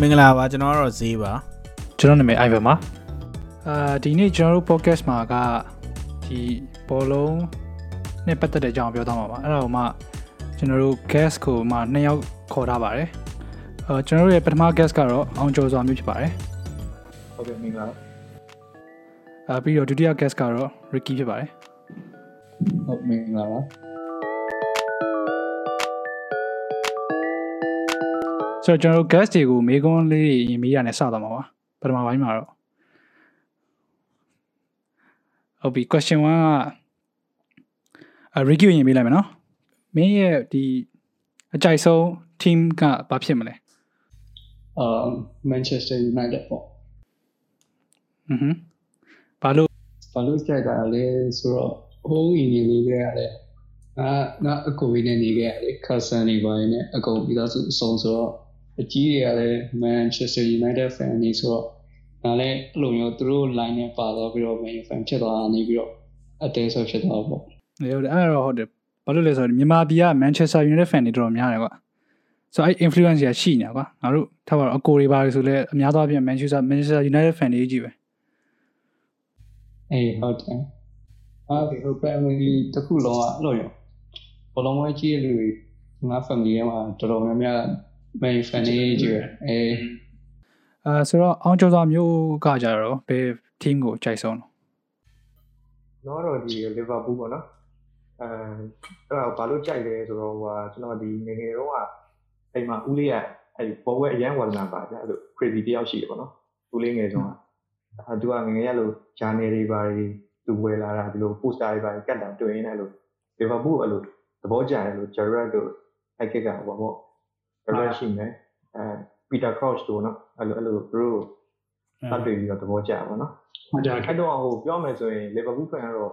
မင်္ဂလာပါကျွန်တော်ကတော့ဈေးပါကျွန်တော်နာမည် Ivan ပါအာဒီနေ့ကျွန်တော်တို့ podcast မှာကဒီဘောလုံးနဲ့ပတ်သက်တဲ့အကြောင်းပြောသွားမှာပါအဲ့ဒါကိုမှကျွန်တော်တို့ guest ကိုမှနှစ်ယောက်ခေါ်ထားပါတယ်အာကျွန်တော်တို့ရဲ့ပထမ guest ကတော့အောင်ကျော်စွာမျိုးဖြစ်ပါတယ်ဟုတ်ကဲ့မင်္ဂလာအာပြီးတော့ဒုတိယ guest ကတော့ Ricky ဖြစ်ပါတယ်ဟုတ်မင်္ဂလာပါ ဆိုတော့ကျွန်တော်တို့ guest တွေကိုမေးခွန်းလေးတွေရင်မေးရနဲ့စသွားမှာပါပထမပိုင်းမှာတော့ဟုတ်ပြီ question 1ကအာ Ricky ကိုရင်မေးလိုက်မယ်နော်မင်းရဲ့ဒီအကြိုက်ဆုံး team ကဘာဖြစ်မလဲအာ Manchester United ပေါ့อือဟึဘာလို့ဘာလို့ကြိုက်တာလဲဆိုတော့ဟိုးအင်းကြီးလေးခဲ့ရတယ်ငါငါအကူကြီးနဲ့နေခဲ့ရတယ် Cousin တွေပိုင်းနဲ့အကုန်ပြီးသားစုအစုံဆိုတော့ အကြီးတွေကလည်း Manchester United fan တွေဆိုတော့ငါလည်းအဲ့လိုမျိုးသူတို့ line နဲ့ပါတော့ပြီးတော့ Man U fan ဖြစ်သွားတာနေပြီးတော့အသေးဆိုဖြစ်သွားပေါ့လေဟုတ်တယ်အဲ့ဒါတော့ဟုတ်တယ်ဘာလို့လဲဆိုတော့မြန်မာပြည်က Manchester United fan တွေတော်တော်များတယ်ကွာဆိုတော့အဲ့ influence ကြီးရှိနေတာကွာငါတို့ထားပါတော့အကိုတွေပါလို့ဆိုလဲအများသောအားဖြင့် Manchester Manchester United fan တွေကြီးပဲအေးဟုတ်တယ်အာဒီဟို family တစ်ခုလုံးကအဲ့လိုရောဘလုံးဝကြီးရလူတွေငါ family ထဲမှာတော်တော်များများ main fan တွေကြီးပဲအေးအဲဆိုတော့အောင်ကျော်စွာမျိုးကကြတော့ဘယ် team ကိုကြိုက်ဆုံးလဲတော့တော့ဒီလီဗာပူးပေါ့နော်အဲအဲ့ဒါဘာလို့ကြိုက်လဲဆိုတော့ဟိုကျွန်တော်ဒီငယ်ငယ်တော့ကအိမ်မှာဦးလေးကအဲ့ဘောဝဲအရန်ဝါဒနာပါကြအဲ့လို crazy တယောက်ရှိတယ်ပေါ့နော်ဦးလေးငယ်ဆုံးကအဲသူကငယ်ငယ်ရလို့ဂျာနယ်တွေပါတွေသူဝယ်လာတာဒီလို poster တွေပါကတ်တာတွေ့ရင်းအဲ့လိုလီဗာပူးအဲ့လိုသဘောကျတယ်လို့ Gerrard တို့အဲ့ကကဟိုပေါ့ Gerrard ရှိမယ်အဲ Peter Crouch တို့နော်အဲ့လိုအဲ့လိုသူတို့တတ်တွေ့ပြီးတော့သဘောကျပါပေါ့နော်ဟုတ်တယ်အဲ့တော့ဟိုပြောမယ်ဆိုရင်လီဗာပူးဖန်ကတော့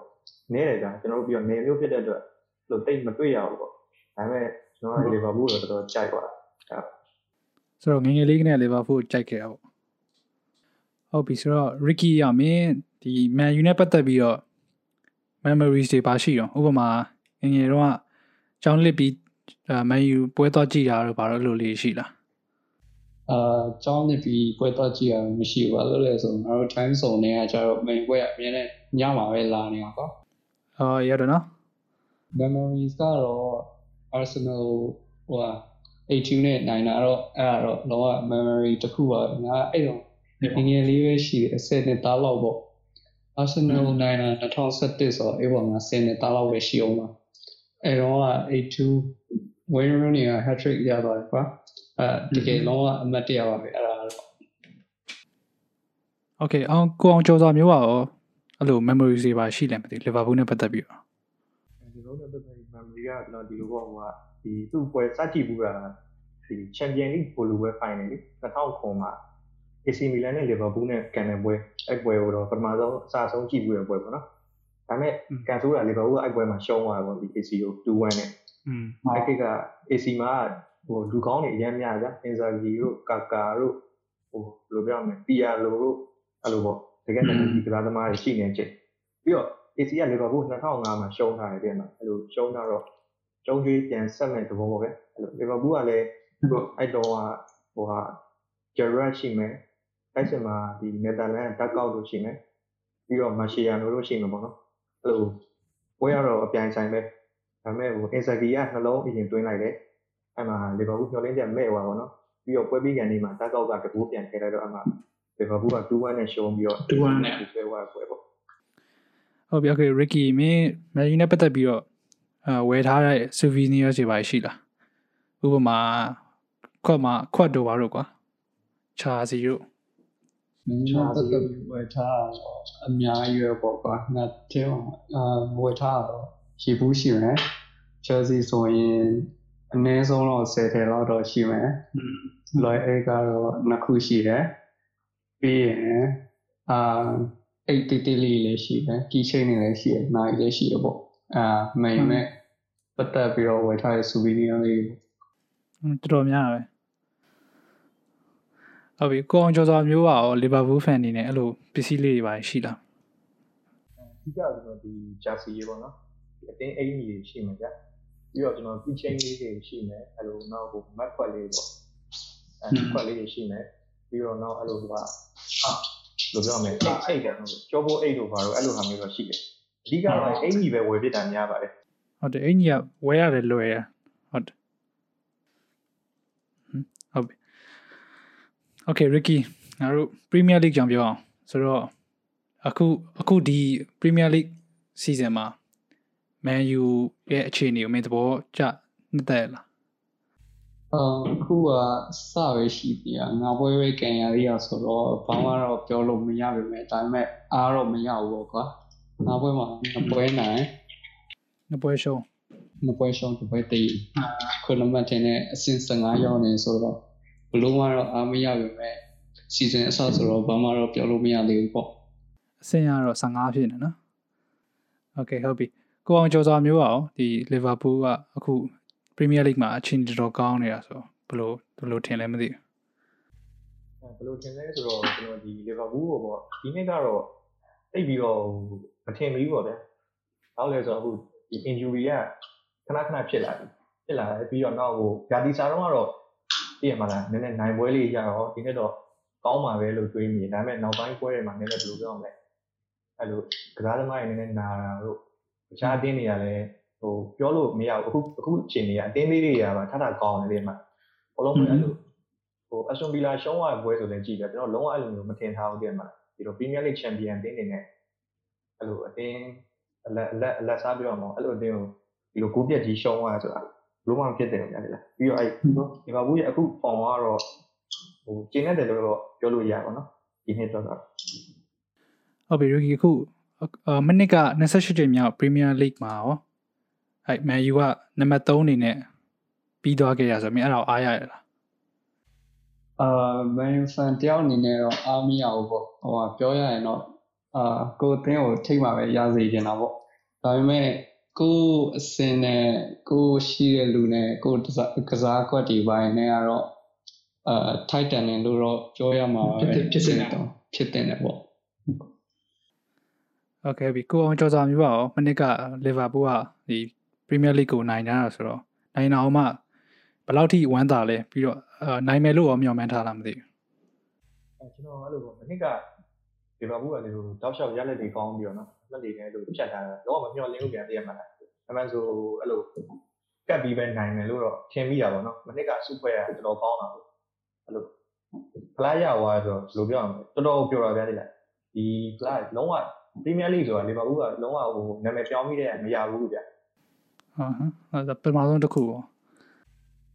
နဲတယ်ကြာကျွန်တော်တို့ပြီးတော့နေမျိုးဖြစ်တဲ့အတွက်လို့တိတ်မတွေ့ရဘူးပေါ့ဒါပေမဲ့ကျွန်တော်လီဗာပူးတော့တော်တော်ကြိုက်သွားတာဆိုတော့ငယ်ငယ်လေးကနဲ့ Liverpool ကိုကြိုက်ခဲ့တာပေါ့ဟုတ်ပြီဆိုတော့ Ricky ရမင်းဒီ Man U နဲ့ပတ်သက်ပြီးတော့ memories တွေပါရှိတော့ဥပမာငယ်ငယ်တော့ကကျောင်းလစ်ပြီး အဲ Man U ပွဲသွားကြည့်တာတော့ဘာလို့လို့လေးရှိလားအာကျောင်းနေပြီးပွဲတော့ကြည့်ရမရှိဘူးဘာလို့လဲဆိုတော့ငါတို့ time zone တွေကကျတော့ main ပွဲကအမြဲတမ်းညမှာပဲလာနေတာကွာအော်ရတော့နော် memories ကတော့ Arsenal ဟိုဟာ82နဲ့နိုင်တာတော့အဲ့ဒါတော့လောက memory တစ်ခုပါငါအဲ့တော့ငယ်ငယ်လေးပဲရှိတယ်အစနဲ့တားလောက်ပေါ့ Arsenal နိုင်တာ2017ဆိုတော့အဲ့ပေါ်မှာ10နဲ့တားလောက်ပဲရှိအောင်ပါ အဲတော့က82ဝင်းရုံးနေက hat trick ရသွားတယ်ကွာအဲတကယ်လုံးဝအမတ်တရပါပဲအဲ့ဒါတော့ Okay အောင်ကိုအောင်ကျော်စွာမျိုးပါရောအဲ့လို memory တွေပါရှိလဲမသိ Liverpool နဲ့ပတ်သက်ပြီးတော့ Liverpool နဲ့ပတ်သက်ပြီး memory ကတော့ဒီလိုပေါ့ကွာဒီသူ့ပွဲစကြည့်ဘူးတာဒီ Champion League ဘိုလိုပဲ final လေ2009မှာ AC Milan နဲ့ Liverpool နဲ့ကန်တဲ့ပွဲအဲ့ပွဲကိုတော့ပထမဆုံးအစဆုံးကြည့်ဘူးရပွဲပေါ့နော် ဒါပေမဲ့ကန်ဆိုးတာ Liverpool ကအဲ့ပွဲမှာရှုံးသွားတယ်ပေါ့ဒီ AC ကို2-1နဲ့อืมအဲ့ကိက AC မှာဟိုလူကောင်းတွေအများများကြာအင်ဇာဂီတို့ကာကာတို့ဟိုဘယ်လိုပြောမလဲပီယာလိုတို့အဲ့လိုပေါ့တကယ်တမ်းဒီကစားသမားတွေရှိနေချက်ပြီးတော့ AC ကလီဗာပူး2005မှာရှုံးထားတယ်တဲ့မှာအဲ့လိုရှုံးတော့ကျုံးကြီးပြန်ဆက်မဲ့သဘောပေါ့ပဲအဲ့လိုလီဗာပူးကလည်းအဲ့တော့ဟိုဟာဂျယ်ရတ်ရှိမယ်အဲ့စမှာဒီနယ်သာလန်တက်ကောက်လို့ရှိမယ်ပြီးတော့မာရှီယာနိုတို့ရှိမယ်ပေါ့နော် အဲ့လိုပွဲရတော့အပြိုင်ဆိုင်ပဲဒါပေမဲ့ဟိုအင်ဇာဂီကနှလုံးအရင်တွင်းလိုက်တယ်အဲ့မှာလီဗာပူးမျောလင်းချက်မဲ့သွားပါတော့ပြီးတော့ပွဲပြီးကန်ဒီမှာတက်ကောက်ကတကူပြန်ထည့်လိုက်တော့အဲ့မှာလီဗာပူးက2-1နဲ့ရှုံးပြီးတော့2-1နဲ့ဆွဲသွားပွဲပေါ့ဟုတ်ပြီ okay Ricky မင်း Man U နဲ့ပတ်သက်ပြီးတော့အဲဝယ်ထားတဲ့ souvenir တွေပါရှိလားဥပမာခွတ်မှာခွတ်တို့ပါတော့ကွာချာစီတို့ မင်းတို့တက်တက်ပြီးဝယ်ထားတော့အများကြီးပဲပေါ့ကွာငါတဲ့အာဝယ်ထားတော့ရှိဘူးရှိမယ် Chelsea ဆိုရင်အနည်းဆုံးတော့10ထည်လောက်တော့ရှိမယ် Loy A ကတော့နှစ်ခုရှိတယ်ပြီးရင်အာ8တီတီလေးလည်းရှိတယ် key chain တွေလည်းရှိတယ်နိုင်လည်းရှိတယ်ပေါ့အာမိန်မဲ့ပတ်သက်ပြီးတော့ဝယ်ထားတဲ့ souvenir လေးပေါ့ဟွန်းတော်တော်များပဲ ဟုတ်ပြီကိုအောင်ကျော်စွာမျိုးပါရော Liverpool fan နေနဲ့အဲ့လိုပစ္စည်းလေးတွေပါရှိလားအဓိကကျွန်တော်ဒီ jersey ရေပေါ့နော်ဒီအတင်းအိမ်ကြီးတွေရှိမှာကြာပြီးတော့ကျွန်တော် key chain လေးတွေရှိမယ်အဲ့လိုနောက်ဟို mat ခွက်လေးပေါ့အဲအဲခွက်လေးတွေရှိမယ်ပြီးတော့နောက်အဲ့လိုကဟာလို့ပြောမယ်အိတ်အိတ်တယ်ကြောပိုးအိတ်တို့ဘာလို့အဲ့လိုဟာမျိုးတော့ရှိတယ်အဓိကတော့အိတ်ကြီးပဲဝယ်ပြတာများပါတယ်ဟုတ်တယ်အင်ကြီးကဝဲရတယ်လွယ်ရဟုတ်တယ်ဟွန်းဟုတ်ပြီ Okay Ricky ငါတို့ Premier League ကြောင်ပြောအောင်ဆိုတော့အခုအခုဒီ Premier League season မှာ Man U ရဲ့အခြေအနေကိုမင်းသဘောကျနှစ်သက်လားအာအခုကစပဲရှိသေးတာငါပွဲပဲကန်ရသေးရဆိုတော့ဘာမှတော့ပြောလို့မရပါမယ်ဒါပေမဲ့အားတော့မရဘူးပေါ့ကွာငါပွဲမှာနှစ်ပွဲနိုင်နှစ်ပွဲရှုံးနှစ်ပွဲရှုံးတစ်ပွဲတည်ခုနမှတင်တဲ့အဆင့်15ရောက်နေဆိုတော့ ဘလို့မှတော့အားမရပါမယ် season အစဆိုတော့ဘာမှတော့ပြောလို့မရသေးဘူးပေါ့အဆင့်ရတော့15ဖြစ်နေနော် Okay ဟုတ်ပြီကိုအောင်ကျော်စွာမျိုးอ่ะဒီ Liverpool ကအခု Premier League မှာအချိန်တော်တော်ကောင်းနေတာဆိုဘယ်လိုဘယ်လိုထင်လဲမသိဘူးဘယ်လိုထင်လဲဆိုတော့ကျွန်တော်ဒီ Liverpool ကိုပေါ့ဒီနှစ်ကတော့တိတ်ပြီးတော့မထင်ဘူးပေါ့ဗျာ။ဘာလို့လဲဆိုတော့အခုဒီ injury ကခဏခဏဖြစ်လာပြီ။ဖြစ်လာတယ်ပြီးတော့နောက်ဟိုဂျာတီစာတော့ကတော့သိ ရမှာလားနည်းနည်းနိုင်ပွဲလေးရတော့ဒီနှစ်တော့ကောင်းပါပဲလို့တွေးမိတယ်။ဒါပေမဲ့နောက်ပိုင်းပွဲတွေမှာနည်းနည်းဘယ်လိုပြောမလဲ။အဲ့လိုကစားသမားတွေနည်းနည်းနာတာတို့တခြားအတင်းတွေကလည်းဟိုပြောလို့မရဘူးအခုအခုအချိန်တွေကအတင်းလေးတွေကပါထထကောင်းတယ်ဒီမှာဘလုံးပဲအဲ့လိုဟိုအဆွန်ဗီလာရှုံးရပွဲဆိုလည်းကြည့်တယ်ကျွန်တော်လုံးဝအဲ့လိုမျိုးမထင်ထားဘူးတဲ့မှာဒီလို Premier League Champion တင်းနေနဲ့အဲ့လိုအတင်းအလက်အလက်အလက်စားပြီးတော့မဟုတ်အဲ့လိုအတင်းကိုဒီလိုကိုပြက်ကြီးရှုံးရဆိုတာဘ လို့မှမဖြစ်တယ်ဗျာလေပြီးတော့အဲ့ဒီမှာဘူးရဲ့အခု form ကတော့ဟိုကျင်းနေတယ်လို့တော့ပြောလို့ရပါတော့ဒီနှစ်တော့တော့ဟုတ်ပြီ Ricky အခုအာမနစ်က28ချိန်မြောက် Premier League မှာရောအဲ့ Man U ကနံပါတ်3အနေနဲ့ပြီးသွားခဲ့ရဆိုတော့မင်းအဲ့ဒါကိုအားရရလားအာမန်ယူဖန်တယောက်အနေနဲ့တော့အားမရဘူးပေါ့ဟိုကပြောရရင်တော့အာကိုယ်အသင်းကိုထိတ်မှပဲရစေချင်တာပေါ့ဒါပေမဲ့ ကိုယ်အစင်နဲ့ကိုယ်ရှိတဲ့လူနဲ့ကိုယ်ကစားကစားကွက်တွေပိုင်းနဲ့ကတော့အာထိုက်တန်တယ်လို့တော့ပြောရမှာပဲဖြစ်တယ်ဖြစ်တယ်ပေါ့ Okay ပြီကိုအောင်ကျော်စာမျိုးပါရောမနစ်က Liverpool ကဒီ Premier League ကိုနိုင်တာဆိုတော့နိုင်တာအောင်မှဘယ်လောက်ထိဝမ်းသာလဲပြီးတော့အာနိုင်မယ်လို့ရောမျှော်မှန်းထားလားမသိဘူးအဲကျွန်တော်အဲ့လိုပေါ့မနှစ်ကဒီဘာဘူးကလေဟိုတောက်လျှောက်ရလက်တွေကောင်းပြီးတော့နော် လက်တွေနဲ့လို့ဖြတ်ထားတာတော့မမျှော်လင့်ဘူးပြန်တည့်ရမှာလားအမှန်ဆိုအဲ့လိုကတ်ပြီးပဲနိုင်မယ်လို့တော့ထင်မိတာပေါ့နော်မနှစ်ကစုဖွဲ့ရတော်တော်ကောင်းတာပေါ့အဲ့လိုဖလားရသွားဆိုတော့ဘယ်လိုပြောရမလဲတော်တော်ပြောတာဗျာဒီလားဒီဖလားလုံးဝပရီးမီးယားလိဆိုတာလီဗာပူးကလုံးဝဟိုနာမည်ပြောင်းပြီးတဲ့မရဘူးဗျာဟုတ်ဟမ်အဲ့ဒါပထမဆုံးတစ်ခုပေါ့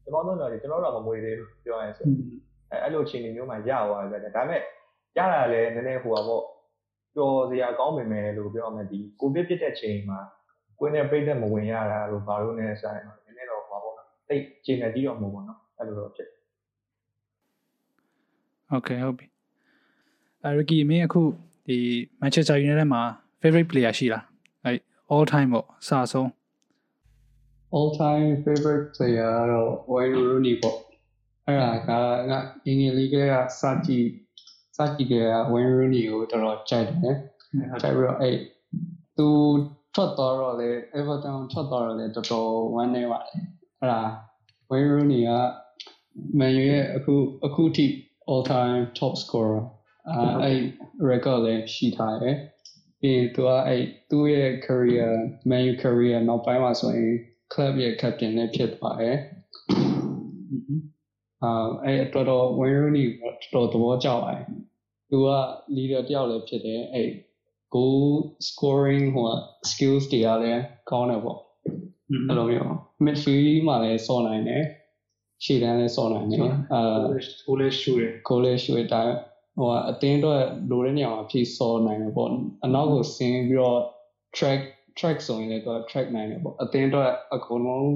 ဒီပေါင်းတော့ကျွန်တော်တို့တော့မမွေသေးဘူးပြောရရင်ဆိုအဲအဲ့လိုအချိန်မျိုးမှာရသွားတယ်ဗျာဒါပေမဲ့ရတာလည်းနည်းနည်းဟိုပါပေါ့ ပျော်စရာကောင်းပေမဲ့လို့ပြောရမယ်ဒီကိုဗစ်ဖြစ်တဲ့ချိန်မှာကိုယ်နဲ့ပြိသက်မဝင်ရတာလို့ဘာလို့လဲဆိုင်တော့နည်းနည်းတော့ဟိုပါပေါ့နော်တိတ်ချိန်နေကြီးတော့မဟုတ်ဘူးနော်အဲ့လိုတော့ဖြစ် Okay ဟုတ်ပြီအဲ Ricky မင်းအခုဒီ Manchester United မှာ favorite player ရှိလားအဲ all time ပေါ့အစဆုံး all time favorite player ကတော့ Wayne Rooney ပေါ့အဲ့ဒါကငါအင်္ဂလိပ်ကစကြည့် စကြည့်ကြ Wayne Rooney ကိုတော်တော်ကြိုက်တယ်ကြိုက်ပြီးတော့အဲ့သူထွက်သွားတော့လေ Everton ထွက်သွားတော့လေတော်တော်ဝမ်းနေပါတယ်အဲ့ဒါ Wayne Rooney က Man U ရဲ့အခုအခုထိ all time top scorer အဲ့အဲ့ record လည်းရှိထားတယ်ပြီးသူကအဲ့သူ့ရဲ့ career Man U career နောက်ပိုင်းမှာဆိုရင် club ရဲ့ captain လည်းဖြစ်သွားတယ်အာအဲ့တော်တော် Wayne Rooney တော်တော်သဘောကျပါတယ် သူက leader တယောက်လည်းဖြစ်တယ်အဲ့ goal scoring ဟို skills တွေကလည်းကောင်းတယ်ပေါ့အဲ့လိုမျိုး midfield မှာလည်းစောနိုင်တယ်ရှေ့တန်းလည်းစောနိုင်တယ်အာကိုလေးရှူတယ်ကိုလေးရွှေတိုင်းဟိုအတင်းတော့လိုတဲ့နေရာမှာဖြည့်စောနိုင်တယ်ပေါ့အနောက်ကိုဆင်းပြီးတော့ track track ဆိုရင်လည်းသူက track နိုင်တယ်ပေါ့အတင်းတော့အကုန်လုံး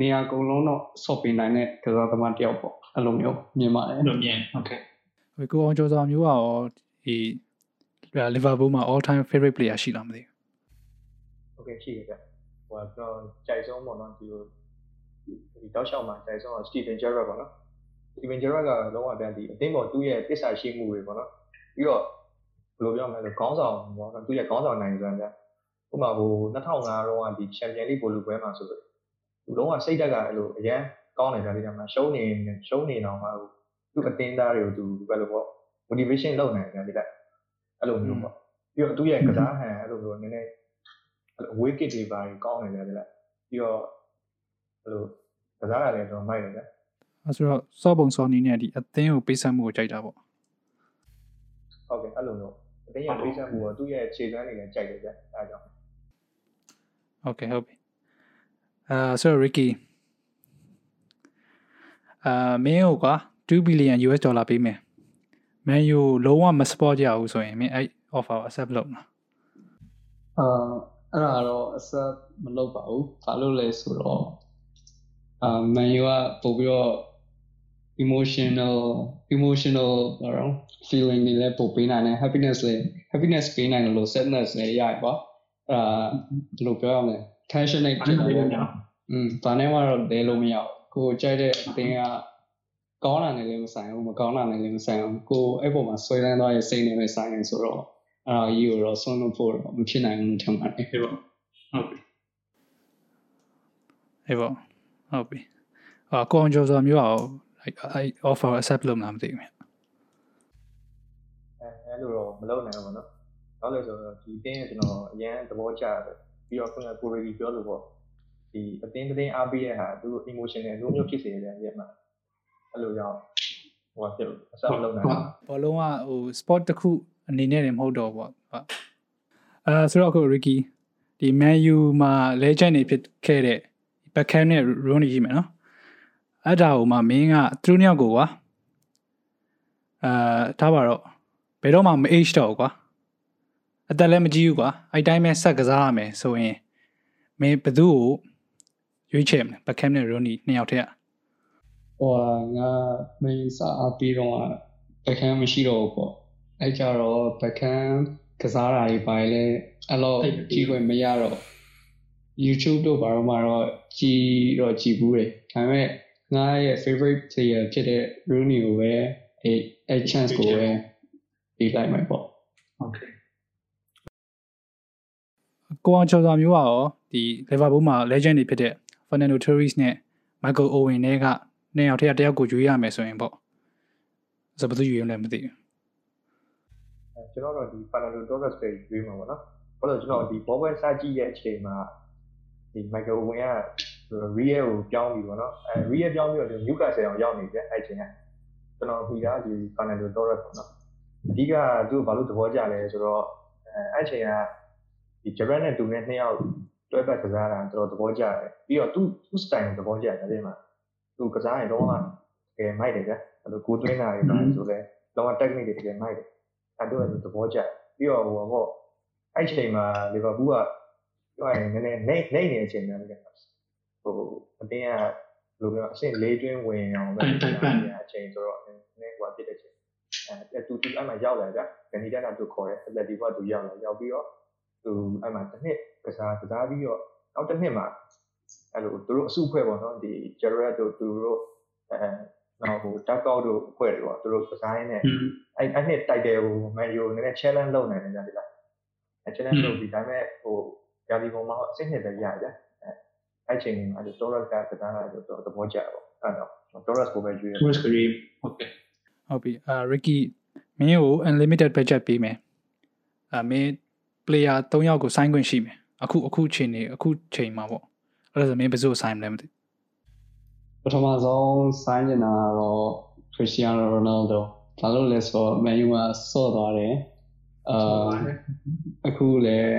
နေရာအကုန်လုံးတော့ဆော့ပေးနိုင်တဲ့ကစားသမားတစ်ယောက်ပေါ့အဲ့လိုမျိုးမြင်ပါတယ်လို့မြင် Okay ကိုအောင်ကျော်စာမျိုးကရောဒီလီဗာပူးမှာ all time favorite player ရှိလားမသိဘူး။ Okay ရှိတယ်ဗျ။ဟိုကတော့ကြိုက်ဆုံးပေါ့နော်ဒီလိုဒီတောက်လျှောက်မှာကြိုက်ဆုံးက Steven Gerrard ပေါ့နော်။ Steven Gerrard ကလုံးဝပြန်ဒီအသင်းပေါ်သူ့ရဲ့တစ္ဆာရှိမှုတွေပေါ့နော်။ပြီးတော့ဘယ်လိုပြောမလဲခေါင်းဆောင်ပေါ့နော်သူ့ရဲ့ခေါင်းဆောင်နိုင်စွမ်းဗျ။ဥပမာဟို2005ရောကဒီ Champions League ဘောလုံးပွဲမှာဆိုလို့သူလုံးဝစိတ်ဓာတ်ကအဲ့လိုအရန်ကောင်းတယ်ဗျာဒီကမှာရှုံးနေရှုံးနေတော့မှဟို သူ့အတင်းသားတွေကိုသူဘယ်လိုပေါ့ motivation လုပ်နိုင်တယ်ဒီလိုက်အဲ့လိုမျိုးပေါ့ပြီးတော့သူ့ရဲ့ကစားဟန်အဲ့လိုမျိုးနည်းနည်းအဲ့လို away kick တွေပါကောင်းနေတယ်ဒီလိုက်ပြီးတော့အဲ့လိုကစားရတယ်တော့မိုက်တယ်ဗျအဲဆိုတော့စောပုံစောနီနဲ့ဒီအသင်းကိုပေးဆက်မှုကိုကြိုက်တာပေါ့ဟုတ်ကဲ့အဲ့လိုမျိုးအတင်းရဲ့ပေးဆက်မှုကသူ့ရဲ့ခြေသွမ်းတွေနဲ့ကြိုက်တယ်ဗျအဲဒါကြောင့်ဟုတ်ကဲ့ဟုတ်ပြီအာဆိုတော့ Ricky အာမင်းကိုကွာ 2 billion US ဒေါ်လာပေးမယ် Man U လုံးဝမ support ကြဘူးဆိုရင်မင်းအဲ့ offer ကို accept လုပ်မလားအာအဲ့ဒါတော့ accept မလုပ်ပါဘူးဘာလို့လဲဆိုတော့အာ man u ကပို့ပြီးတော့ emotional emotional ဘာလို့ feeling တွေလည်းပို့ပေးနိုင်တယ် happiness လည်း happiness ပေးနိုင်တယ်လို့ sadness လည်းရရပါအဲ့ဒါဘယ်လိုပြောရမလဲ tension နဲ့ဖြစ်တယ်ပေါ့อืมဒါနဲ့မှတော့လဲလို့မရဘူးကိုကြိုက်တဲ့အသင်းက ကောင်းတာနဲ့လည်းမဆိုင်ဘူးမကောင်းတာနဲ့လည်းမဆိုင်ဘူးကိုအဲ့ပေါ်မှာဆွဲလန်းသွားရဲ့စိတ်နဲ့ပဲဆိုင်နေဆိုတော့အဲ့ဒါကြီးကိုတော့ဆုံးလို့ဖို့တော့မဖြစ်နိုင်ဘူးထင်ပါတယ်ဟုတ်ပါဟုတ်ပြီအေးပေါ့ဟုတ်ပြီအာကိုအောင်ကျော်စောမျိုးအောင်အဲ့အဲ့ offer ကို accept လုပ်မလားမသိဘူးမြတ်အဲအဲ့လိုတော့မလုပ်နိုင်ဘူးပေါ့နော်။ဘာလို့လဲဆိုတော့ဒီအတင်းကကျွန်တော်အရန်သဘောကျတယ်။ပြီးတော့ခုနကကိုရီပြောလို့ပေါ့ဒီအတင်းတင်းအားပေးတဲ့ဟာသူတို့ emotion နဲ့လိုမျိုးဖြစ်စေတယ်ရဲ့မှာ အဲ့လိုကြောင့်ဟိုကပြုတ်အစလုပ်နိုင်တာဘောလုံးကဟို sport တစ်ခုအနေနဲ့လည်းမဟုတ်တော့ဘူးပေါ့ဟုတ်အဲဆိုတော့အခု Ricky ဒီ Man U မှာ legend တွေဖြစ်ခဲ့တဲ့ Beckham နဲ့ Rooney ရှိမယ်နော်အဲ့ဒါဟိုမှာမင်းကသူတို့နှစ်ယောက်ကိုကွာအာထားပါတော့ဘယ်တော့မှမ age တော့ဘူးကွာအသက်လည်းမကြီးဘူးကွာအဲ့တိုင်းပဲဆက်ကစားရမယ်ဆိုရင်မင်းဘယ်သူ့ကိုရွေးချယ်မလဲ Beckham နဲ့ Rooney နှစ်ယောက်တည်းက ဟိုငါမင်းစာအပြီးတော့ဘက်ခန်းမရှိတော့ဘူးပေါ့အဲ့ကြတော့ဘက်ခန်းကစားတာတွေပါလေအဲ့လိုကြည့်ခွင့်မရတော့ YouTube တို့ဘာလို့မှတော့ကြည်တော့ကြည်ဘူးလေဒါပေမဲ့ငါရဲ့ favorite player ဖြစ်တဲ့ Rooney ကိုပဲအဲ့အဲ့ chance ကိုပဲပေးလိုက်မှာပေါ့ Okay ကိုအောင်ချော်စာမျိုးကရောဒီ Liverpool မှာ legend တွေဖြစ်တဲ့ Fernando Torres နဲ့ Michael Owen တွေက နှစ်ယောက်တည်းကတယောက်ကိုရွေးရမယ်ဆိုရင်ပေါ့ဆိုဘယ်သူရွေးမလဲမသိဘူးအဲကျွန်တော်တို့ဒီ Fernando Torres ပဲရွေးမှာပေါ့နော်။ဘာလို့လဲကျွန်တော်ဒီ ball boy စကြည့်ရဲ့အချိန်မှာဒီ Michael Owen က Real ကိုပြောင်းပြီးပေါ့နော်။အဲ Real ပြောင်းပြီးတော့ဒီ Newcastle အောင်ရောက်နေတယ်အဲ့ချိန်ကကျွန်တော်ပြီးတာဒီ Fernando Torres ပေါ့နော်။အဓိကသူ့ကိုဘာလို့သဘောကျလဲဆိုတော့အဲအဲ့ချိန်ကဒီ Gerrard နဲ့တူနဲ့နှစ်ယောက်တွဲပတ်ကစားတာတော်တော်သဘောကျတယ်။ပြီးတော့သူ့သူ့ style ကိုသဘောကျတယ်ဒီမှာ သူကစားရင်တော့တကယ်မိုက်တယ်ဗျ။အဲ့လိုကိုသွင်းတာတွေပါဆိုလဲတော့ technique တွေတကယ်မိုက်တယ်။အဲ့တော့သဘောကျပြီးတော့ဟိုပေါ့အဲ့ချိန်မှာလီဗာပူးကပြောရရင်နည်းနည်းနေနေနေအချိန်များတယ်ဟိုအတင်းကဘယ်လိုပြောအဆင့်လေးတွင်းဝင်အောင်ပဲအချိန်ဆိုတော့နည်းနည်းဟိုဖြစ်တဲ့ချိန်အဲတူတူအဲ့မှာရောက်လာကြဂနီတန်ကသူခေါ်တယ်အလက်ဒီဘကသူရောက်လာရောက်ပြီးတော့သူအဲ့မှာတစ်နှစ်ကစားကစားပြီးတော့နောက်တစ်နှစ်မှာ အဲ့လိုသူတို့အစုအဖွဲ့ပေါ့နော်ဒီ Gerard တို့သူတို့အဲနောက်ဟိုတက်ကောက်တို့အဖွဲ့တွေပေါ့သူတို့ design နဲ့အဲ့အဲ့နှစ်တိုက်တယ်ဟို Mario နည်းနည်း challenge လုပ်နေတယ်ကြာဒီလားအဲ့ challenge လုပ်ပြီးဒါပေမဲ့ဟိုရာဒီပုံမှာစိတ်နှစ်ပဲရရတယ်အဲ့အဲ့ချိန်မှာအဲ့ Torres က design လာဆိုတော့သဘောကျပေါ့အဲ့တော့ Torres ကိုပဲကြည့်ရ Torres ကို okay ဟုတ်ပြီအာ Ricky မင်းကို unlimited budget ပေးမယ်အာမင်း player 3ယောက်ကို sign ခွင့်ရှိမယ်အခုအခုချိန်နေအခုချိန်မှာပေါ့ အဲ့ဒါဆိုမင်းဘယ်သူ့ကို sign မလဲမသိပထမဆုံးဆိုင်းနေတာကတော့ Cristiano Ronaldo ဘာလို့လဲဆိုတော့ Man U ကဆော့သွားတယ်အာအခုလည်း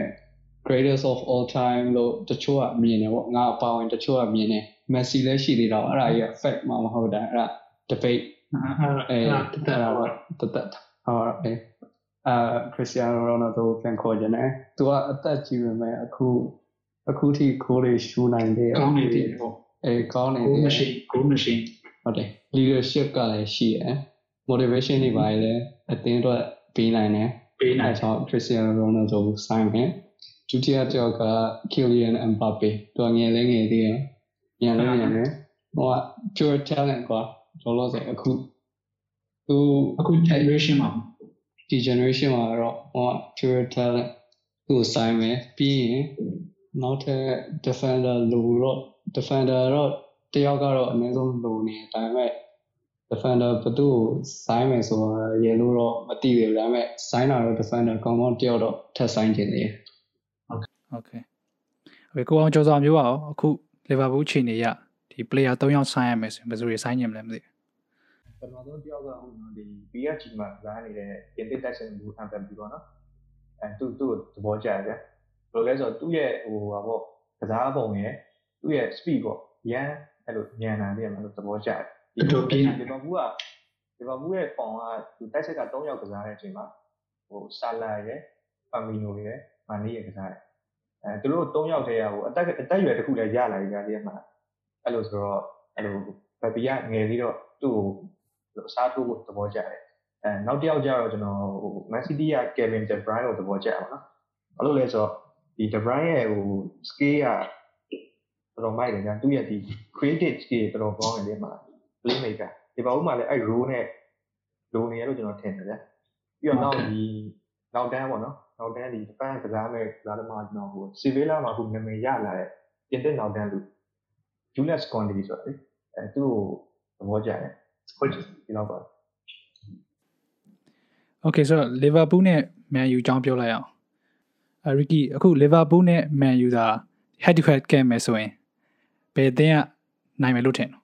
greatest of all time လို့တချို့ကမြင်တယ်ပေါ့ငါအပါဝင်တချို့ကမြင်တယ် Messi လည်းရှိသေးတော့အဲ့ဒါကြီးက fact မှမဟုတ်တာအဲ့ဒါ debate အဲအဲ့အဲ့ဒါဒါတော့တော့တသက်ဟုတ်အဲအာ Cristiano Ronaldo ကိုပြန်ခေါ်ကြတယ်သူကအသက်ကြီးပေမဲ့အခု အခုထိခိုးလေးရှူနိုင်သေးတယ်ကောင်းနေတယ်ပေါ့အဲကောင်းနေကိုသေးတယ်မရှိကိုမရှိဟုတ်တယ် leadership ကလည်းရှိတယ် motivation တွေပါလည်းအတင်းတော့ပေးနိုင်တယ်ပေးနိုင်အဲကြောင့် Cristiano Ronaldo ကို sign မယ်ဒုတိယတစ်ယောက်က Kylian Mbappe သူကငယ်လေးငယ်သေးတယ်ညံလေးညံလေးဟိုက pure talent ကွာလောလောဆယ်အခုသူအခု generation မှာဒီ generation မှာတော့ဟိုက pure talent သူ့ကို sign မယ်ပြီးရင် နောက်ထပ် defender လိုတော့ defender တော့တယောက်ကတော့အနည်းဆုံးလိုနေဒါပေမဲ့ defender ဘသူ့ကိုဆိုင်မယ်ဆိုတော့ရေလို့တော့မသိဘူးဒါပေမဲ့ဆိုင်တာတော့ defender ကောင်းကောင်းတယောက်တော့ထပ်ဆိုင်ခြင်းသေးဟုတ်ဟုတ်ကဲ့ဟိုကိုအောင်ကျော်စာမျိုးပါအောင်အခု Liverpool ခြေနေရဒီ player 3ယောက်ဆိုင်ရမယ်ဆိုရင်ဘယ်သူတွေဆိုင်ခြင်းမလဲမသိဘူးပထမဆုံးတယောက်ကဟုတ်နော်ဒီ PSG မှာကစားနေတဲ့ပြင်သစ်တိုက်ရှင်ဘူးအမ်ပန်ပြီပေါ့နော်အဲသူ့သူ့သဘောကျတယ် ဘယ်လိုလဲဆိုတော့သူ့ရဲ့ဟိုဟာပေါ့ကစားပုံရယ်သူ့ရဲ့ speed ပေါ့ရန်အဲ့လိုညံတာပြရမှာလို့သဘောကျတယ်အတူပြေးနေလီဗာပူးကလီဗာပူးရဲ့ပုံကသူတိုက်စစ်က3ယောက်ကစားတဲ့အချိန်မှာဟိုဆာလာရယ်ဖာမီနိုရယ်မာနီရယ်ကစားတယ်အဲသူတို့3ယောက်တည်းကဟိုအတက်အတက်ရွယ်တစ်ခုလည်းရလာပြီကြာဒီမှာအဲ့လိုဆိုတော့အဲ့လိုဘပီကငယ်ပြီးတော့သူ့ကိုအစားထိုးဖို့သဘောကျတယ်အဲနောက်တစ်ယောက်ကျတော့ကျွန်တော်ဟို Man City က Kevin De Bruyne ကိုသဘောကျအောင်နော်ဘာလို့လဲဆိုတော့ ဒီ De Bruyne ရဲ့ဟို skill ကတော်တော်မိုက်တယ်ညာသူ့ရဲ့ဒီ creative skill တော်တော်ကောင်းတယ်လေမှာ play maker ဒီဘာဦးမှာလည်းအဲ့ role နဲ့လိုနေရလို့ကျွန်တော်ထင်တယ်ဗျပြီးတော့နောက်ဒီနောက်တန်းပေါ့နော်နောက်တန်းဒီဂျပန်ကစားမဲ့ကစားသမားကျွန်တော်ဟိုစီဗီလာမှာခုနာမည်ရလာတဲ့ပြင်သစ်နောက်တန်းလူဂျူလက်စ်ကွန်ဒီဆိုတာလေအဲသူ့ကိုသဘောကျတယ်ဟုတ်ကဲ့ဒီနောက်ပါ Okay so Liverpool နဲ့ Man U အကြောင်းပြောလိုက်အောင် ရီကီအခုလီဗာပူးနဲ့မန်ယူသာ head to head ကဲမယ်ဆိုရင်ဘယ်အသင်းကနိုင်မယ်လို့ထင်တော့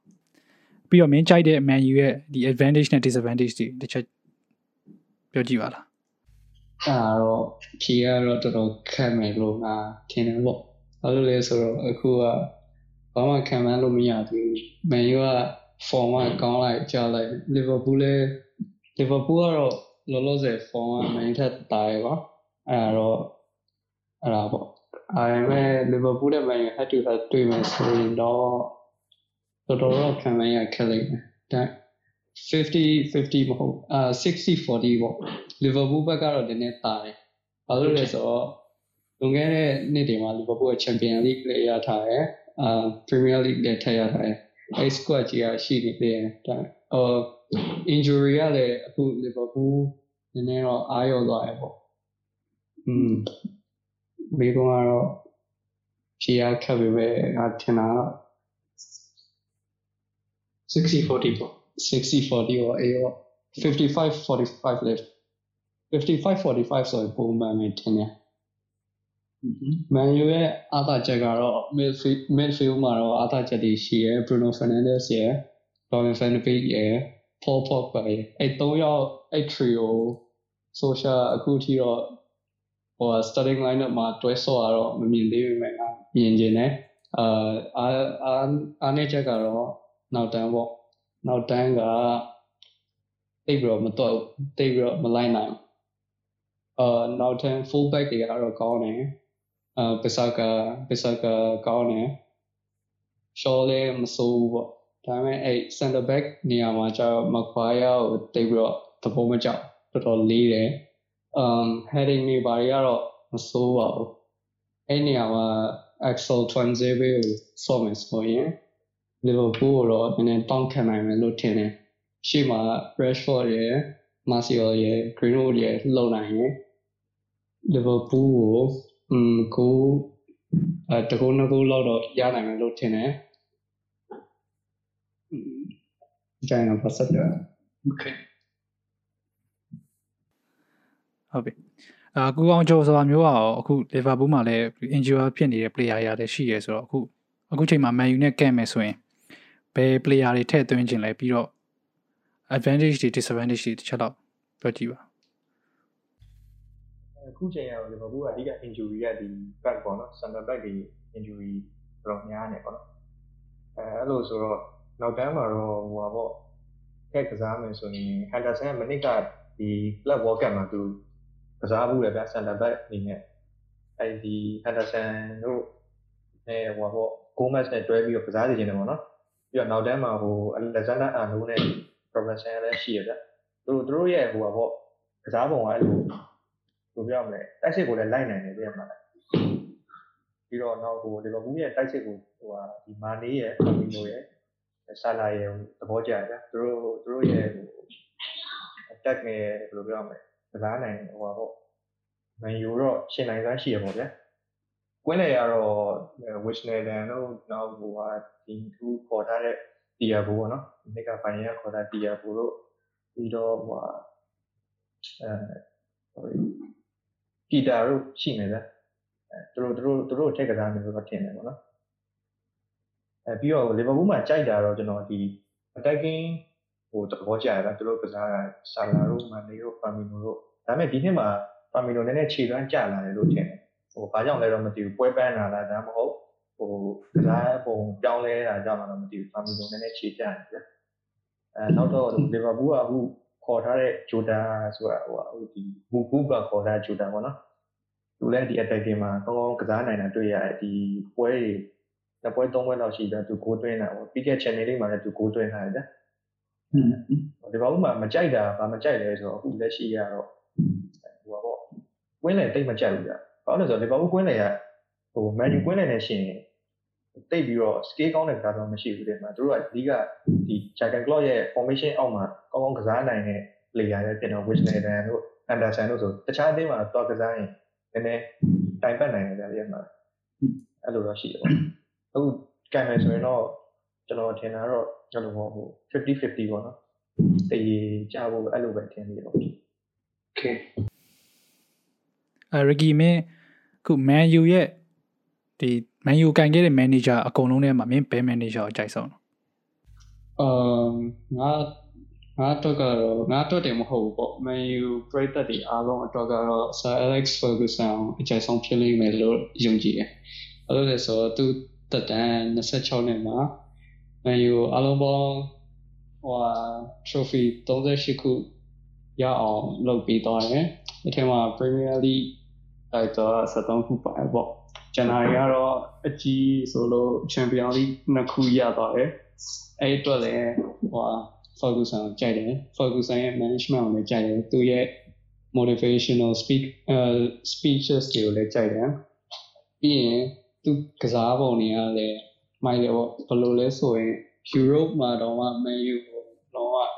ပြီးတော့မင်းကြိုက်တဲ့မန်ယူရဲ့ဒီ advantage နဲ့ disadvantage တွေတစ်ချက်ပြောကြည့်ပါလားအဲ့ဒါတော့ဖြေကတော့တော်တော်ခက်မယ်လို့ငါထင်တယ်ပေါ့ဘာလို့လဲဆိုတော့အခုကဘာမှခံမှန်းလို့မရသေးဘူးမန်ယူက form ကကောင်းလိုက်ကြားလိုက်လီဗာပူးလည်းလီဗာပူးကတော့လောလောဆယ် form ကမန်ယူထက်တာရပါအဲ့ဒါတော့ အဲ့ဒါပေါ့အဲဒါပေမဲ့လီဗာပူးနဲ့မန်ယူ head to head တွေ့မယ်ဆိုရင်တော့တော်တော်တော့ခံမှန်းရခက်လိမ့်မယ်ဒါ50 50မဟုတ်အာ60 40ပေါ့လီဗာပူးဘက်ကတော့နည်းနည်းတာတယ်ဘာလို့လဲဆိုတော့လွန်ခဲ့တဲ့နှစ်တွေမှာလီဗာပူးကချန်ပီယံလိလည်းရထားတယ်အာပရီးမီးယားလိလည်းထည့်ရထားတယ်အဲ squad ကြီးကရှိနေသေးတယ်ဒါအော် injury ကလည်းအခုလီဗာပူးနည်းနည်းတော့အားရောသွားတယ်ပေါ့อืม ဒီကောင်ကတော့ဖြေရခက်ပြီပဲငါထင်တာတော့60 40ပေါ့60 40ရောအေးရော55 45 left 55 45ဆိုရင်ပုံမှန်ပဲထင်တယ်မန်ယူရဲ့အားသာချက်ကတော့ midfield midfield မှာတော့အားသာချက်တွေရှိရယ် Bruno Fernandes ရယ် Robin van de Beek ရယ် Paul Pogba ရယ်အဲ့သုံးယောက်အဲ့ trio social အခုထိတော့ ဟို starting lineup မှာတွဲဆော့ရတော့မမြင်သေးပေမဲ့ငါမြင်ကျင်တယ်အာအာအာအားနေချက်ကတော့နောက်တန်းပေါ့နောက်တန်းကတိတ်ပြီးတော့မတော့တိတ်ပြီးတော့မလိုက်နိုင်အာနောက်တန်း full back တွေကတော့ကောင်းတယ်အာပစာကာပစာကာကောင်းတယ်ရှော်လည်းမဆိုးဘူးပေါ့ဒါပေမဲ့အဲ့ center back နေရာမှာကျတော့မခွာရကိုတိတ်ပြီးတော့သဘောမကျတော်တော်လေးတယ် um heading တွေဘာတွေကတော့မစိုးပါဘူးအဲ့နေရာမှာ axle transit ကိုစောမယ်ဆိုရင် Liverpool ကိုတော့နည်းနည်းတောင်းခံနိုင်မယ်လို့ထင်တယ်ရှေ့မှာ Rashford ရယ် Martial ရယ် Greenwood ရယ်လုံနိုင်ရယ် Liverpool ကိုอืมကိုအဲတကူနှစ်ကူလောက်တော့ရနိုင်မယ်လို့ထင်တယ်။ကြိုင်တော့ပတ်သက်ရအောင်။ Okay. ဟုတ်ပြီအာကူအောင်ကျော်ဆိုတာမျိုးอ่ะအခုလီဗာပူးမှာလည်း injury ဖြစ်နေတဲ့ player တွေလည်းရှိရဲဆိုတော့အခုအခုချိန်မှာ Man U နဲ့ကဲမယ်ဆိုရင်ဘယ် player တွေထည့်သွင်းခြင်းလဲပြီးတော့ advantage တွေ disadvantage တွေတစ်ချက်တော့ပြောကြည့်ပါအခုချိန်ရတော့လီဗာပူးကအဓိက injury ကဒီ back ပေါ့နော် center back တွေ injury တော်တော်များနေပေါ့နော်အဲအဲ့လိုဆိုတော့နောက်တန်းမှာတော့ဟိုပါပေါ့ကဲကစားမယ်ဆိုရင် Henderson ကမနစ်ကဒီ club world cup မှာသူ ကစားဘူးလေဗျ center back အနေနဲ့အဲဒီ Henderson တို့အဲဟိုပါပေါ့ Gomez နဲ့တွဲပြီးတော့ကစားနေကြတယ်ပေါ့နော်ပြီးတော့နောက်တန်းမှာဟို Alexander Arnold နဲ့ Robertson လည်းရှိရဗျသူတို့သူတို့ရဲ့ဟိုပါပေါ့ကစားပုံကအဲ့လိုဘယ်လိုပြောရမလဲတိုက်စစ်ကိုလည်းလိုက်နိုင်တယ်ပြရမှာပြီးတော့နောက်ဟိုလီဗာပူးရဲ့တိုက်စစ်ကိုဟိုဟာဒီမာနီရဲ့ဖာမီနိုရဲ့ဆာလာရဲ့သဘောကျတယ်ဗျသူတို့သူတို့ရဲ့ဟို attack နဲ့ဘယ်လိုပြောရမလဲ ကစားနိုင်ဟိုပါပေါ့မန်ယူတော့ရှင်နိုင်စွမ်းရှိရပေါ့ဗျကွင်းလေကတော့ Wishnelden တို့နောက်ဟိုဟာဒီသူခေါ်ထားတဲ့ဒီတီယာဘူပေါ့နော်ဒီနှစ်ကဖိုင်ရခေါ်တာတီယာဘူတို့ပြီးတော့ဟိုအဲ sorry ကီတာတို့ရှိနေတယ်အဲသူတို့သူတို့သူတို့ထက်ကစားနေလို့တော့ထင်တယ်ပေါ့နော်အဲပြီးတော့လီဗာပူးမှာကြိုက်တာတော့ကျွန်တော်ဒီ attacking ဟိုသဘောကျတယ်ဗျသူတို့ကစားတာဆာလာတို့မန်နေတို့ဖာမီနိုတို့ဒါပေမဲ့ဒီနှစ်မှာဖာမီနိုနည်းနည်းခြေသွမ်းကျလာတယ်လို့ထင်တယ်ဟိုဘာကြောင့်လဲတော့မသိဘူးပွဲပန်းလာလားဒါမှမဟုတ်ဟိုကစားပုံပြောင်းလဲတာကြောင့်တော့မသိဘူးဖာမီနိုနည်းနည်းခြေကျတယ်ဗျအဲနောက်တော့လီဗာပူးကအခုခေါ်ထားတဲ့ဂျိုတာဆိုတာဟိုဟိုဒီမူကူကခေါ်ထားဂျိုတာပေါ့နော်သူလည်းဒီ attacking မှာကောင်းကောင်းကစားနိုင်တာတွေ့ရတယ်ဒီပွဲတွေနှစ်ပွဲသုံးပွဲလောက်ရှိတယ်သူဂိုးသွင်းတာပေါ့ပြီးခဲ့ channel လေးမှာလည်းသူဂိုးသွင်းထားတယ်ဗျ ဒီဘောက်မှာမကြိုက်တာဘာမကြိုက်လဲဆိုတော့အခုလက်ရှိရတော့ဟိုပါပေါ့ကွင်းလေတိတ်မကြိုက်ဘူးဗျဘာလို့လဲဆိုတော့ဒီဘောက်ကွင်းလေကဟို menu ကွင်းလေနဲ့ရှင်တိတ်ပြီးတော့ scale ကောင်းတဲ့ကားတော့မရှိဘူးတဲ့မှာတို့ကအဓိကဒီ Jurgen Klopp ရဲ့ formation အောက်မှာကောင်းကောင်းကစားနိုင်တဲ့ player တွေပြင်တော့ Wijnaldum တို့ Anderson တို့ဆိုတခြားအသင်းမှာတော့ကစားရင်နည်းနည်းတိုင်ပတ်နိုင်တယ်ဗျဒီမှာအဲ့လိုတော့ရှိတယ်ပေါ့အခုကံမယ်ဆိုရင်တော့ကျွန်တော်ထင်တာတော့ အဲ့လိုပေါ့ဟို50 50ပေါ့နော်တရေကြဖို့အဲ့လိုပဲထင်နေတော့ okay အဲရီကီမင်းခုမန်ယူရဲ့ဒီမန်ယူကန်ခဲ့တဲ့မန်နေဂျာအကုန်လုံးထဲမှာမင်းဘယ်မန်နေဂျာကိုကြိုက်ဆုံးလဲအမ်ငါငါတော့ကတော့ငါတော့တယ်မဟုတ်ဘူးပေါ့မန်ယူပရိသတ်တွေအားလုံးအတွက်ကတော့ Sir Alex Ferguson အကြိုက်ဆုံးဖြစ်လိမ့်မယ်လို့ယုံကြည်တယ်။အဲ့လိုလဲဆိုတော့သူတက်တန်း26နှစ်မှာ မန်ယူအားလုံးပေါင်းဟို trophy 38ခုရအောင်လုပ်ပြီးသွားတယ်။ဒီထဲမှာ Premier League အဲ့တော့73ခုပါတယ်ပေါ့။ဇန်နဝါရီကတော့အကြီးဆိုလို့ Champion League နှစ်ခုရသွားတယ်။အဲ့အတွက်လည်းဟို Ferguson ကိုကြိုက်တယ် Ferguson ရဲ့ management ကိုလည်းကြိုက်တယ်သူရဲ့ motivational speak အဲ speeches တွေကိုလည်းကြိုက်တယ်ပြီးရင်သူကစားပုံတွေကလည်း မိုက်တယ်ပေါ့ဘယ်လိုလဲဆိုရင် Europe မှာတော့မှ Man U ကိုတော့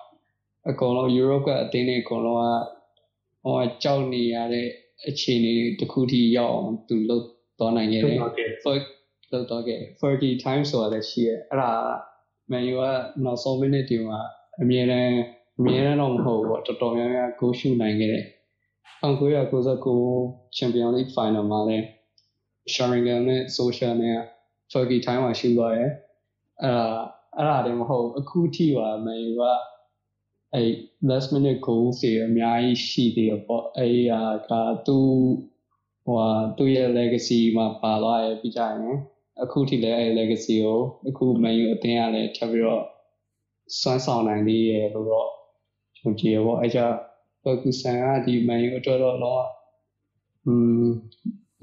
အကုန်လုံး Europe ကအသင်းတွေအကုန်လုံးကဟိုကြောက်နေရတဲ့အခြေအနေတစ်ခုထိရောက်အောင်သူလုပ်သွားနိုင်ခဲ့တယ် for လောက်တော့ခဲ့40 times ဆိုတာလည်းရှိရဲအဲ့ဒါ Man U ကနောက်ဆုံး minute ဒီမှာအမြဲတမ်းအမြဲတမ်းတော့မဟုတ်ဘူးပေါ့တော်တော်များများ goal shoot နိုင်ခဲ့တယ်1999 Champions League Final မှာလည်း Sheringham နဲ့ Social နဲ့ Turkey time မှာရှိသွားတယ်အဲ့ဒါအဲ့ဒါလည်းမဟုတ်အခုထိပါ Man U ကအဲ့ last minute goal တွေအများကြီးရှိသေးတယ်ပေါ့အဲ့ဟာကသူဟိုဟာသူ့ရဲ့ legacy မှာပါသွားရပြီးကြရင်အခုထိလည်းအဲ့ legacy ကိုအခု Man U အသင်းကလည်းထပ်ပြီးတော့စွမ်းဆောင်နိုင်သေးရဲ့လို့တော့ယုံကြည်ရပေါ့အဲ့ကြ Ferguson ကဒီ Man U အတွက်တော့တော့อืม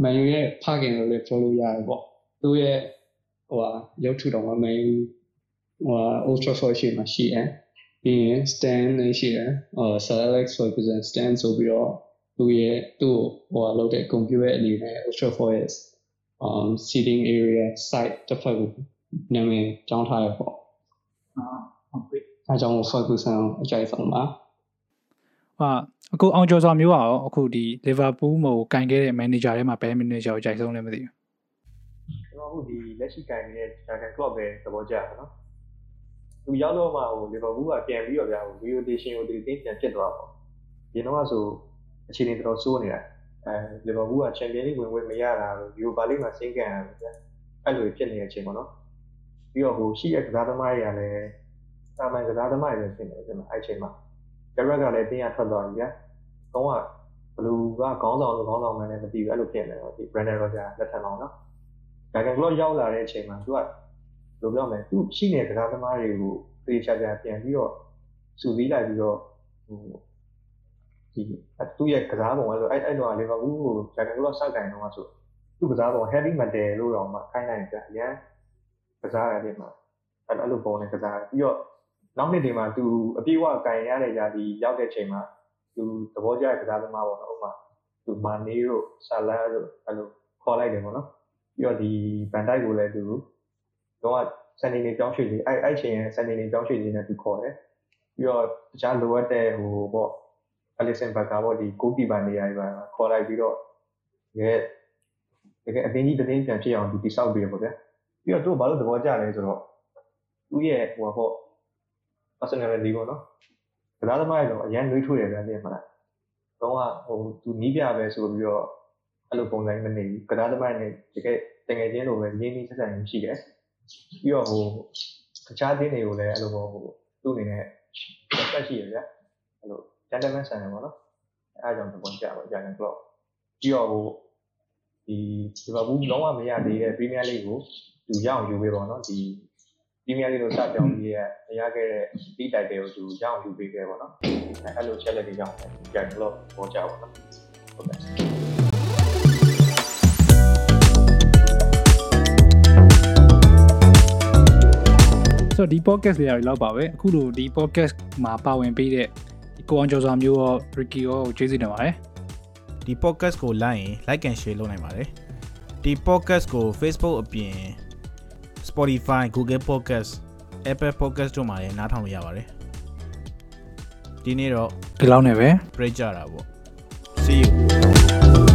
Man U ရဲ့ဖခင်လို့လည်းပြောလို့ရတယ်ပေါ့သူ့ရဲ့ ဟိုဟာရုပ်ထုတော်မှာ Man U ဟိုဟာ Old Trafford ရှိမှရှိတယ်ပြီးရင် Stan လည်းရှိတယ်ဟို Sir Alex Ferguson Stan ဆိုပြီးတော့သူ့ရဲ့သူ့ဟိုဟာလုပ်တဲ့ computer အနေနဲ့ Old Trafford ရဲ့ um seating area site တစ်ဖက်ကိုနာမည်ကြောင်းထားရပေါ့ဟုတ်ပြီအဲကြောင့် Ferguson အကြိုက်ဆုံးပါဟာအခုအောင်ကျော်စွာမျိုးကရောအခုဒီလီဗာပူးမို့ကန်ခဲ့တဲ့မန်နေဂျာထဲမှာဘယ်မန်နေဂျာကိုကြိုက်ဆုံးလဲမသိဘူး ကျွန်တော်အခုဒီလက်ရှိကင်နေတဲ့ Jurgen Klopp ပဲသဘောကျတယ်နော်သူရောက်တော့မှဟိုလီဗာပူးကပြန်ပြီးတော့ဗျာဟို rotation ကိုဒီတင်းပြန်ဖြစ်သွားပေါ့ဒီတော့ကဆိုအခြေအနေတော်တော်ဆိုးနေတာအဲလီဗာပူးက Champions League ဝင်ဝင်မရတာလို့ Europa League မှာစင်းကန်ရတယ်ဗျာအဲ့လိုဖြစ်နေတဲ့အချိန်ပေါ့နော်ပြီးတော့ဟိုရှိတဲ့ကစားသမားတွေကလည်းစာမန်ကစားသမားတွေဖြစ်နေတယ်ကျွန်တော်အဲ့ချိန်မှာ Garrett ကလည်းတင်းရထွက်သွားပြီဗျာကောင်းကဘလူးကခေါင်းဆောင်လို့ခေါင်းဆောင်မှန်းလည်းမသိဘူးအဲ့လိုဖြစ်နေတော့ဒီ Brandon Rodgers လက်ထက်အောင်နော် ဒါကင်ကလော့ရောက်လာတဲ့အချိန်မှာသူကဘယ်လိုပြောမလဲသူရှိနေတဲ့ကစားသမားတွေကိုသေချာချာပြန်ပြီးတော့စုစည်းလိုက်ပြီးတော့ဟိုဒီသူ့ရဲ့ကစားပုံကဆိုအဲ့အဲ့တော့လီဗာပူးကိုဒါကင်ကလော့စောက်ကင်တော့ဆိုသူ့ကစားပုံ heavy metal လို့တော့မှခိုင်းနိုင်ကြအရန်ကစားရတယ်မှာအဲ့အဲ့လိုပုံနဲ့ကစားပြီးတော့နောက်နှစ်တွေမှာသူအပြေးအဝကင်ရတဲ့ຢာဒီရောက်တဲ့ချိန်မှာသူသဘောကျတဲ့ကစားသမားပေါ့နော်ဥပမာသူမာနီတို့ဆာလာတို့အဲ့လိုခေါ်လိုက်တယ်ပေါ့နော် ပြီးတော့ဒီဗန်တိုက်ကိုလည်းသူတော့စန်နေနေပြောင်းရွှေ့လေးအဲ့အဲ့ချိန်စန်နေနေပြောင်းရွှေ့လေးနဲ့သူခေါ်တယ်ပြီးတော့တခြားလိုအပ်တဲ့ဟိုပေါ့အလီဆန်ဘကာပေါ့ဒီကိုကီပါနေရာတွေပါခေါ်လိုက်ပြီးတော့ရဲ့တကယ်အတင်းကြီးတင်းပြန်ဖြစ်အောင်ဒီတိဆောက်ပေးရပေါ့ဗျာပြီးတော့သူကဘာလို့သဘောကျလဲဆိုတော့သူ့ရဲ့ဟိုပေါ့ personality ပေါ့နော်ကစားသမားရဲ့တော့အရန်နှွေးထွေးတယ်ဗျာသိရမလားတော့ဟိုသူနီးပြပဲဆိုပြီးတော့ အဲ့လိုပုံစံမနေဘူးကစားသမားနဲ့တကယ်တကယ်ချင်းလိုပဲရင်းနှီးဆက်ဆံမှုရှိတယ်ပြီးတော့ဟိုတခြားတင်းတွေကိုလည်းအဲ့လိုဟိုသူ့အနေနဲ့ပတ်ရှိရဗျာအဲ့လို gentleman ဆန်တယ်ပေါ့နော်အဲ့အကြောင်းသဘောကျပါကြာတယ်တော့ပြီးတော့ဟိုဒီဒီဘာဘူးလုံးဝမရသေးတဲ့ Premier League ကိုသူရအောင်ယူပေးပါတော့ဒီ Premier League လို့စကြောင်းပြီးရရခဲ့တဲ့ဒီတိုက်တယ်ကိုသူရအောင်ယူပေးခဲ့ပါတော့အဲ့လိုချက်လက်တွေကြောင့်ကြာတယ်တော့ပေါ်ကြပါတော့ဟုတ်ကဲ့ ဆိုတော့ဒီ podcast လေးရတယ်လောက်ပါပဲအခုလိုဒီ podcast မှာပါဝင်ပေးတဲ့ဒီကိုအောင်ကျော်စွာမျိုးရော Ricky ရောကိုကျေးဇူးတင်ပါတယ်ဒီ podcast ကို like ရင် like and share လုပ်နိုင်ပါတယ်ဒီ podcast ကို Facebook အပြင် Spotify Google Podcast Apple Podcast တို့မှာလည်းနားထောင်လို့ရပါတယ်ဒီနေ့တော့ဒီလောက်နဲ့ပဲ break ကြတာပေါ့